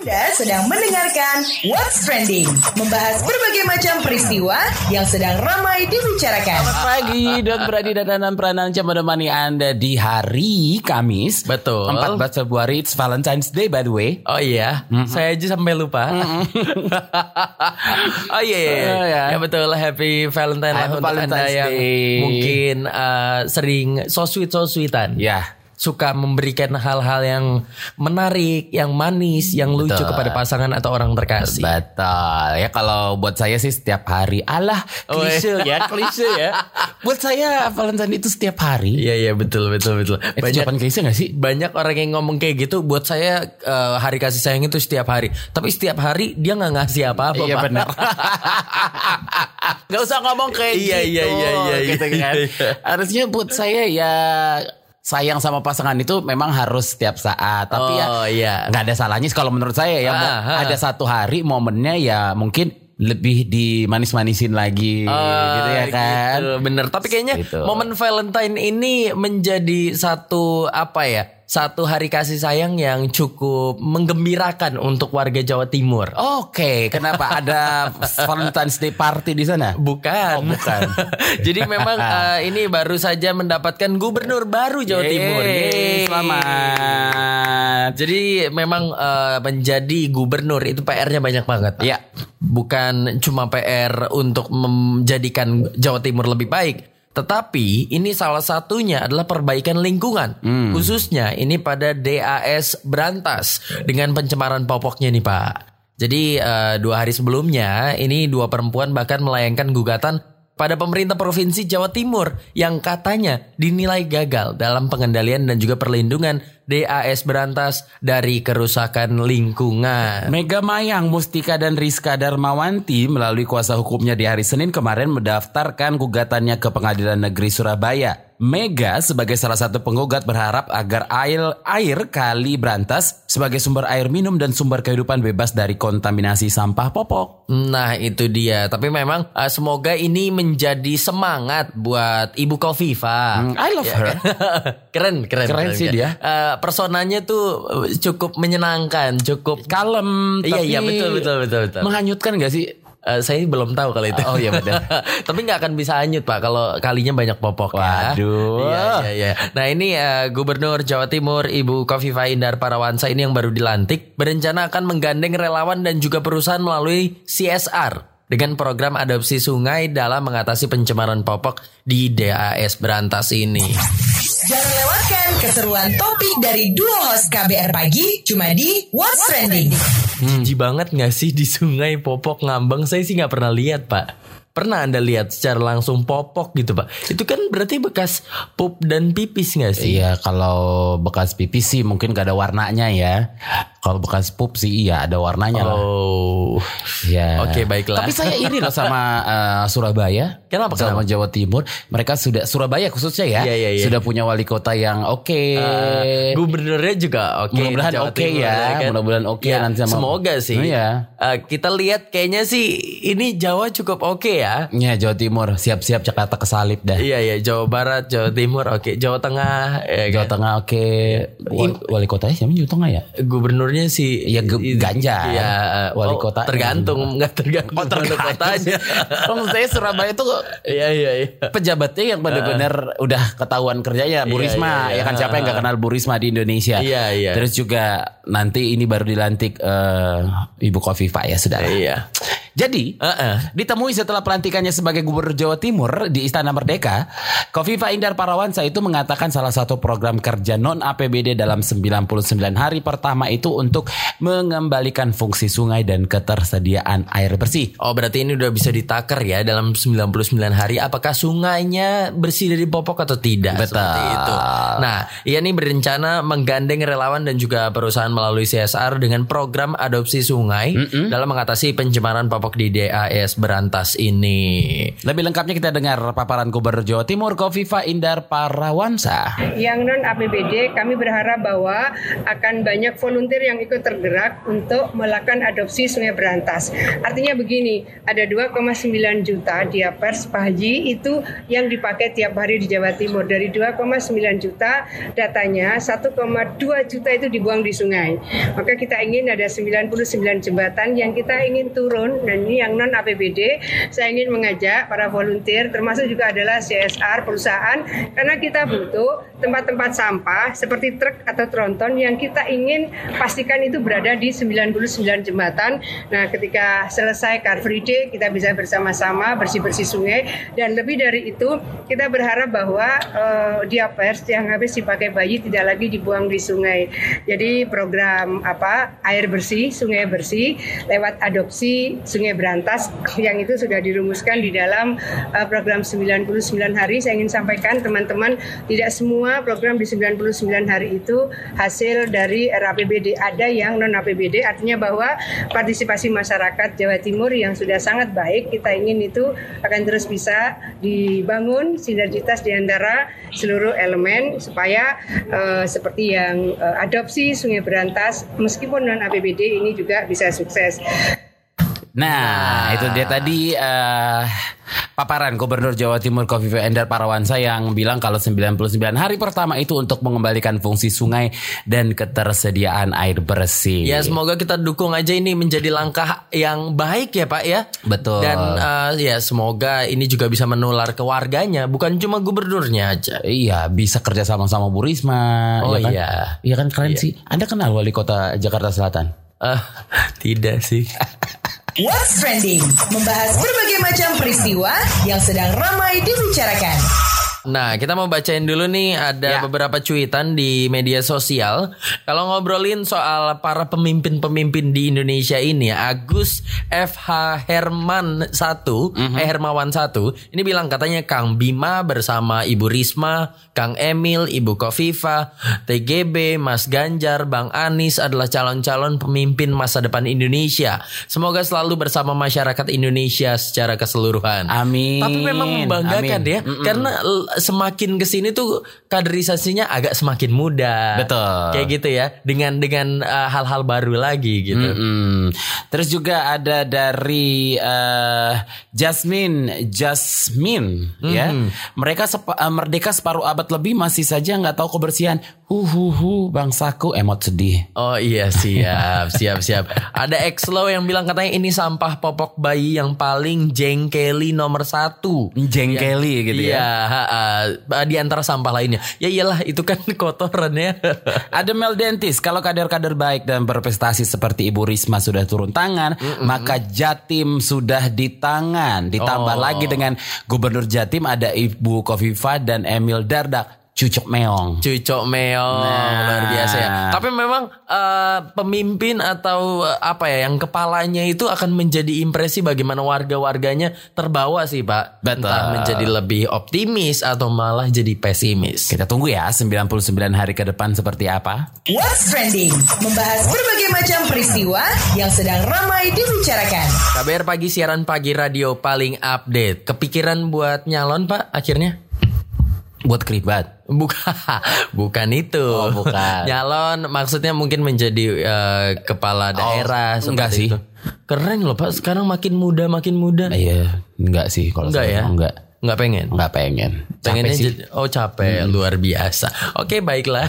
Anda sedang mendengarkan What's Trending, membahas berbagai macam peristiwa yang sedang ramai dibicarakan. Selamat pagi, Don Brady dan Anand Prananca menemani Anda di hari Kamis. Betul. 14 Februari, it's Valentine's Day by the way. Oh iya, saya aja sampai lupa. oh iya, iya, iya. Oh, iya. ya betul. Happy Valentine Happy untuk anda Valentine's yang Day. mungkin uh, sering so sweet so sweetan. Ya. Suka memberikan hal-hal yang menarik, yang manis, yang lucu Betul. kepada pasangan atau orang terkasih. Betul. Ya kalau buat saya sih setiap hari. Alah, Oh, klise ya, klise ya. buat saya Valentine itu setiap hari. Iya iya betul betul betul. Itu jawaban klise gak sih? banyak orang yang ngomong kayak gitu buat saya eh, hari kasih sayang itu setiap hari tapi setiap hari dia nggak ngasih apa-apa Iya benar. Gak usah ngomong kayak Iya, gitu. iya, iya, iya, gitu iya, kan. iya. Harusnya buat saya ya sayang sama pasangan itu memang harus setiap saat. Tapi Oh, ya iya. nggak ada salahnya kalau menurut saya ya. Ah, ah. Ada satu hari momennya ya mungkin lebih dimanis-manisin lagi Ah, gitu ya kan. gitu, bener tapi kayaknya Gitu. momen Valentine ini menjadi satu apa ya satu hari kasih sayang yang cukup menggembirakan untuk warga Jawa Timur Oke, kenapa ada Valentine's Day party di sana? Bukan, Oh, bukan. Jadi memang eh, ini baru saja mendapatkan gubernur baru Jawa Yeay, Timur. Yeay. Selamat. Jadi memang eh, menjadi gubernur itu PR-nya banyak banget. Ya. Bukan cuma PR untuk menjadikan Jawa Timur lebih baik, tetapi ini salah satunya adalah perbaikan lingkungan. Khususnya ini pada DAS Berantas dengan pencemaran popoknya nih, Pak. Jadi eh, dua hari sebelumnya ini dua perempuan bahkan melayangkan gugatan pada pemerintah provinsi Jawa Timur yang katanya dinilai gagal dalam pengendalian dan juga perlindungan DAS Berantas dari kerusakan lingkungan. Mega Mayang, Mustika dan Rizka Darmawanti melalui kuasa hukumnya di hari Senin kemarin mendaftarkan gugatannya ke Pengadilan Negeri Surabaya. Mega sebagai salah satu penggugat berharap agar air, air kali Berantas sebagai sumber air minum dan sumber kehidupan bebas dari kontaminasi sampah popok. Nah itu dia. Tapi memang eh, semoga ini menjadi semangat buat Ibu Kofifa. Hmm, I love Ya, her. kan? keren, keren, Keren sih dia. Eh, personanya tuh eh, cukup menyenangkan, cukup. Kalem, Iya, iya, betul, betul, betul, betul. menghanyutkan gak sih? Eh, saya belum tahu kalau itu. Oh, iya, benar. Tapi nggak akan bisa hanyut pak kalau kalinya banyak popok ya. Waduh. Iya, iya, iya. Nah ini eh, Gubernur Jawa Timur Ibu Kofifa Indar Parawansa ini yang baru dilantik berencana akan menggandeng relawan dan juga perusahaan melalui CSR dengan program adopsi sungai dalam mengatasi pencemaran popok di DAS Berantas ini. Jangan lewatkan keseruan topik dari dua host KBR Pagi cuma di What's Trending. Jijik banget nggak sih di sungai popok ngambang? Saya sih nggak pernah lihat pak. Pernah anda lihat secara langsung popok gitu pak? Itu kan berarti bekas pup dan pipis nggak sih? Iya kalau bekas pipis sih mungkin gak ada warnanya ya. Kalau bekas pup sih iya ada warnanya lah. Oh, Ya. Oke, baiklah. Tapi saya iri loh sama eh, Surabaya. Kenapa, Sama kenapa? Jawa Timur. Mereka sudah Surabaya khususnya ya. Iya, iya, iya. Sudah punya wali kota yang oke. Eh, gubernurnya juga oke. Mudah-mudahan di Jawa oke Timur, ya. Mudah-mudahan oke Ya, nanti sama- Semoga sih. Iya. Eh, kita lihat kayaknya sih ini Jawa cukup oke ya. Ya Jawa Timur siap-siap Jakarta kesalip dah. Iya iya Jawa Barat, Jawa Timur oke, Jawa Tengah ya Jawa kan? Tengah oke. Wali, wali kotanya siapa Jawa Tengah ya? Gubernurnya sih Ya, Ge- Ganjar. Iya, eh, Wali oh, kota. tergantung nggak tergantung Oh, mana kotanya. Maksud saya Surabaya tuh Iya iya iya. pejabatnya yang benar-benar udah ketahuan kerjanya Bu Iya, Risma iya, iya. ya kan siapa yang gak kenal Bu Risma di Indonesia Iya, iya. terus juga nanti ini baru dilantik eh, Ibu Kofifa ya saudara Iya. jadi Heeh. ditemui setelah pelantikannya sebagai Gubernur Jawa Timur di Istana Merdeka Kofifa Indar Parawansa itu mengatakan salah satu program kerja non APBD dalam 99 hari pertama itu untuk mengembalikan fungsi sungai dan ketersediaan air bersih Oh berarti ini udah bisa ditaker ya dalam 99 hari apakah sungainya bersih dari popok atau tidak Betul. seperti itu. Nah, ia nih berencana menggandeng relawan dan juga perusahaan melalui CSR dengan program adopsi sungai dalam mengatasi pencemaran popok di DAS Berantas ini. Lebih lengkapnya kita dengar paparan Gubernur Jawa Timur Kofifa Indar Parawansa. Yang non APBD kami berharap bahwa akan banyak volunteer yang ikut tergerak untuk melakukan adopsi Sungai Berantas. Artinya begini, ada 2,9 juta diapers Haji itu yang dipakai tiap hari di Jawa Timur. Dari 2,9 juta datanya 1,2 juta itu dibuang di sungai. Sungai. Maka kita ingin ada 99 jembatan yang kita ingin turun dan ini yang non APBD. Saya ingin mengajak para volunteer termasuk juga adalah CSR perusahaan karena kita butuh tempat-tempat sampah seperti truk atau tronton yang kita ingin pastikan itu berada di 99 jembatan. Nah, ketika selesai Car Free Day kita bisa bersama-sama bersih-bersih sungai dan lebih dari itu kita berharap bahwa uh, diapers yang habis dipakai bayi tidak lagi dibuang di sungai. Jadi program apa air bersih, sungai bersih lewat adopsi sungai berantas yang itu sudah dirumuskan di dalam uh, program 99 hari. Saya ingin sampaikan teman-teman tidak semua program di 99 hari itu hasil dari RAPBD. Ada yang non APBD artinya bahwa partisipasi masyarakat Jawa Timur yang sudah sangat baik kita ingin itu akan terus bisa dibangun sinergitas di antara seluruh elemen supaya uh, seperti yang uh, adopsi Sungai Berantas meskipun non APBD ini juga bisa sukses. Nah, itu dia tadi uh, paparan Gubernur Jawa Timur Kofifa Endar Parawansa yang bilang kalau 99 hari pertama itu untuk mengembalikan fungsi sungai dan ketersediaan air bersih. Ya, semoga kita dukung aja ini menjadi langkah yang baik ya, Pak ya. Betul. Dan uh, ya semoga ini juga bisa menular ke warganya, bukan cuma gubernurnya aja. Iya, bisa kerja sama-sama Bu Risma. Oh ya kan? iya. Iya kan keren Iya. sih. Anda kenal wali kota Jakarta Selatan? Eh, tidak sih. What's Trending membahas berbagai macam peristiwa yang sedang ramai dibicarakan. Nah, kita mau bacain dulu nih ada Ya. beberapa cuitan di media sosial. Kalau ngobrolin soal para pemimpin-pemimpin di Indonesia ini, Agus FH Herman 1, eh Hermawan 1, ini bilang katanya Kang Bima bersama Ibu Risma, Kang Emil, Ibu Kofifa, TGB, Mas Ganjar, Bang Anis adalah calon-calon pemimpin masa depan Indonesia. Semoga selalu bersama masyarakat Indonesia secara keseluruhan. Amin. Tapi memang membanggakan Amin. ya, karena l- semakin ke sini tuh kaderisasinya agak semakin muda. Betul. Kayak gitu ya, dengan dengan uh, hal-hal baru lagi gitu. Mm-mm. Terus juga ada dari eh, Jasmine, Jasmine, ya. Mereka sepa- eh, merdeka separuh abad lebih masih saja nggak tahu kebersihan. Hu hu hu, bangsaku emot sedih. Oh iya siap siap siap. Ada Exlo yang bilang katanya ini sampah popok bayi yang paling jengkeli nomor satu. Jengkeli gitu ya. Iya, di antara sampah lainnya. Ya iyalah itu kan kotoran ya. Ada Mel Dentis, kalau kader-kader baik dan berprestasi seperti Ibu Risma sudah turun tangan, maka Jatim sudah di tangan. Ditambah Oh. lagi dengan Gubernur Jatim ada Ibu Kofifa dan Emil Dardak, cucuk meong. Cucok meong Nah. luar biasa ya. Tapi memang eh, pemimpin atau eh, apa ya yang kepalanya itu akan menjadi impresi bagaimana warga-warganya terbawa sih Pak. Betul. Entah menjadi lebih optimis atau malah jadi pesimis. Kita tunggu ya 99 hari ke depan seperti apa. What's Trending membahas berbagai macam peristiwa yang sedang ramai dibicarakan. KBR pagi siaran pagi radio paling update. Kepikiran buat nyalon Pak akhirnya? Buat keribat. Bukan, bukan itu. Oh, bukan. Nyalon maksudnya mungkin menjadi eh, kepala daerah. Oh, enggak sih. itu. Keren loh Pak. Sekarang makin muda, makin muda. Iya, enggak sih kalau Enggak saya ya? enggak. Enggak pengen. Enggak pengen. Capek Pengennya sih. jadi- oh capek luar biasa. Oke baiklah.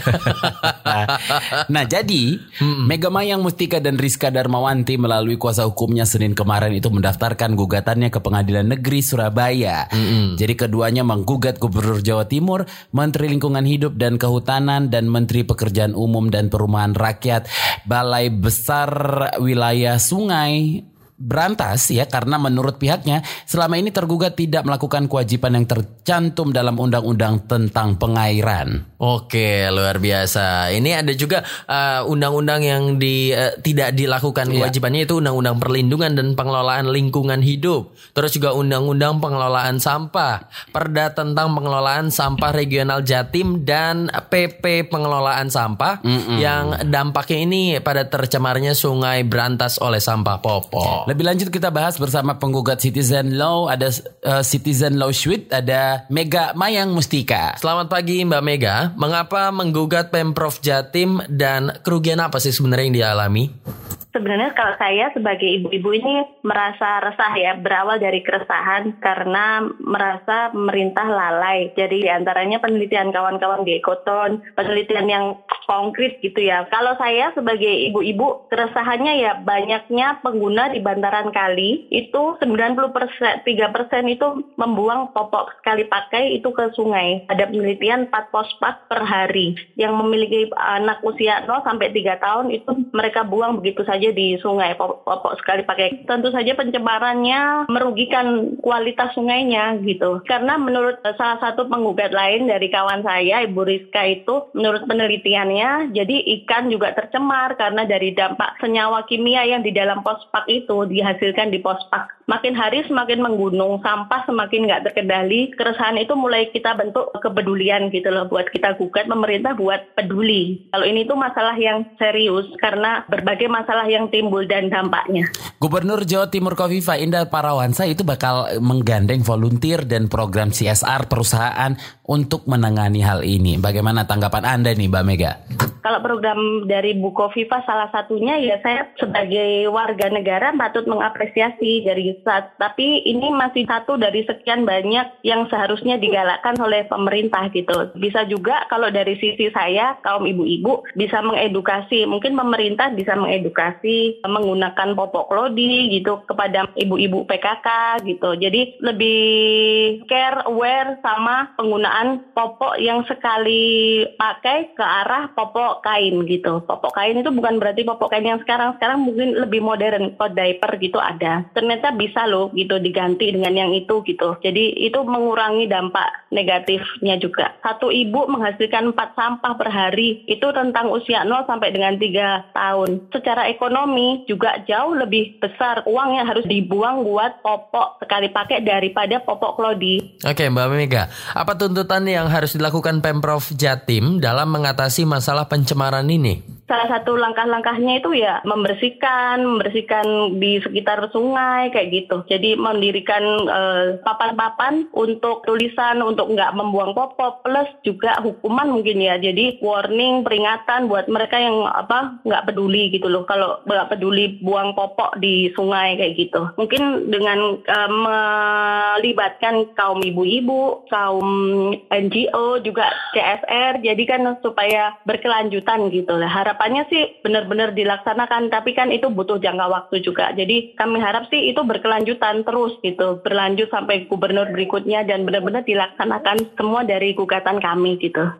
nah jadi Mega Mayang Mustika dan Rizka Darmawanti melalui kuasa hukumnya Senin kemarin itu mendaftarkan gugatannya ke Pengadilan Negeri Surabaya. Jadi keduanya menggugat Gubernur Jawa Timur, Menteri Lingkungan Hidup dan Kehutanan dan Menteri Pekerjaan Umum dan Perumahan Rakyat Balai Besar Wilayah Sungai berantas ya karena menurut pihaknya selama ini tergugat tidak melakukan kewajiban yang tercantum dalam undang-undang tentang pengairan. Oke luar biasa. Ini ada juga uh, undang-undang yang di uh, tidak dilakukan Iya. kewajibannya itu undang-undang perlindungan dan pengelolaan lingkungan hidup. Terus juga undang-undang pengelolaan sampah, Perda tentang pengelolaan sampah regional Jatim dan PP pengelolaan sampah yang dampaknya ini pada tercemarnya sungai berantas oleh sampah popok. Lebih lanjut kita bahas bersama penggugat Citizen Law ada uh, Citizen Law Suite ada Mega Mayang Mustika. Selamat pagi Mbak Mega. Mengapa menggugat Pemprov Jatim dan kerugian apa sih sebenarnya yang dialami? Sebenarnya kalau saya sebagai ibu-ibu ini merasa resah ya, berawal dari keresahan karena merasa pemerintah lalai. Jadi di antaranya penelitian kawan-kawan di Ekoton, penelitian yang konkret gitu ya. Kalau saya sebagai ibu-ibu, keresahannya ya banyaknya pengguna di bantaran kali itu 90 persen, 3 persen itu membuang popok sekali pakai itu ke sungai. Ada penelitian 4 pospak per hari. Yang memiliki anak usia 0 sampai 3 tahun itu mereka buang begitu saja di sungai popok, sekali pakai. Tentu saja pencemarannya merugikan kualitas sungainya gitu. Karena menurut salah satu penggugat lain dari kawan saya, Ibu Rizka itu, menurut penelitiannya, jadi ikan juga tercemar karena dari dampak senyawa kimia yang di dalam pospak itu dihasilkan di pospak. Makin hari semakin menggunung, sampah semakin nggak terkendali. Keresahan itu mulai kita bentuk kepedulian gitu loh buat kita gugat pemerintah buat peduli. Kalau ini tuh masalah yang serius karena berbagai masalah yang timbul dan dampaknya. Gubernur Jawa Timur Kofifa Indah Parawansa itu bakal menggandeng volunteer dan program CSR perusahaan untuk menangani hal ini. Bagaimana tanggapan Anda nih Mbak Mega? Kalau program dari Buko Viva salah satunya ya saya sebagai warga negara patut mengapresiasi dari saat tapi ini masih satu dari sekian banyak yang seharusnya digalakkan oleh pemerintah gitu. Bisa juga kalau dari sisi saya kaum ibu-ibu bisa mengedukasi, mungkin pemerintah bisa mengedukasi menggunakan popok lodi gitu kepada ibu-ibu PKK gitu. Jadi lebih care aware sama penggunaan popok yang sekali pakai ke arah popok kain gitu. Popok kain itu bukan berarti popok kain yang sekarang. Sekarang mungkin lebih modern. Kalau diaper gitu ada. Ternyata bisa loh gitu diganti dengan yang itu gitu. Jadi itu mengurangi dampak negatifnya juga. Satu ibu menghasilkan empat sampah per hari. Itu tentang usia 0 sampai dengan 3 tahun. Secara ekonomi juga jauh lebih besar uang yang harus dibuang buat popok sekali pakai daripada popok klodi. Oke Mbak Mega, apa tuntutan yang harus dilakukan Pemprov Jatim dalam mengatasi masalah pencemaran ini? Salah satu langkah-langkahnya itu ya membersihkan, membersihkan di sekitar sungai kayak gitu. Jadi mendirikan eh, papan-papan untuk tulisan untuk nggak membuang popok plus juga hukuman mungkin ya. Jadi warning, peringatan buat mereka yang apa nggak peduli gitu loh. Kalau nggak peduli buang popok di sungai kayak gitu. Mungkin dengan uh, melibatkan kaum ibu-ibu, kaum NGO juga CSR. Jadi kan supaya berkelanjutan gitu lah. Harap harapannya sih benar-benar dilaksanakan, tapi kan itu butuh jangka waktu juga. Jadi kami harap sih itu berkelanjutan terus gitu, berlanjut sampai gubernur berikutnya dan benar-benar dilaksanakan semua dari gugatan kami gitu.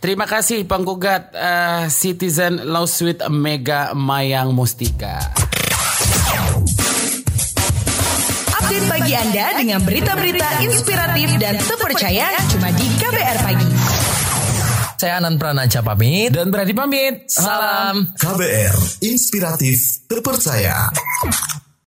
Terima kasih penggugat uh, Citizen Lawsuit Mega Mayang Mustika. Update pagi Anda dengan berita-berita inspiratif dan terpercaya cuma di KBR Pagi. Saya Anan Pranaca pamit. Dan berarti pamit. Salam. KBR, inspiratif, terpercaya.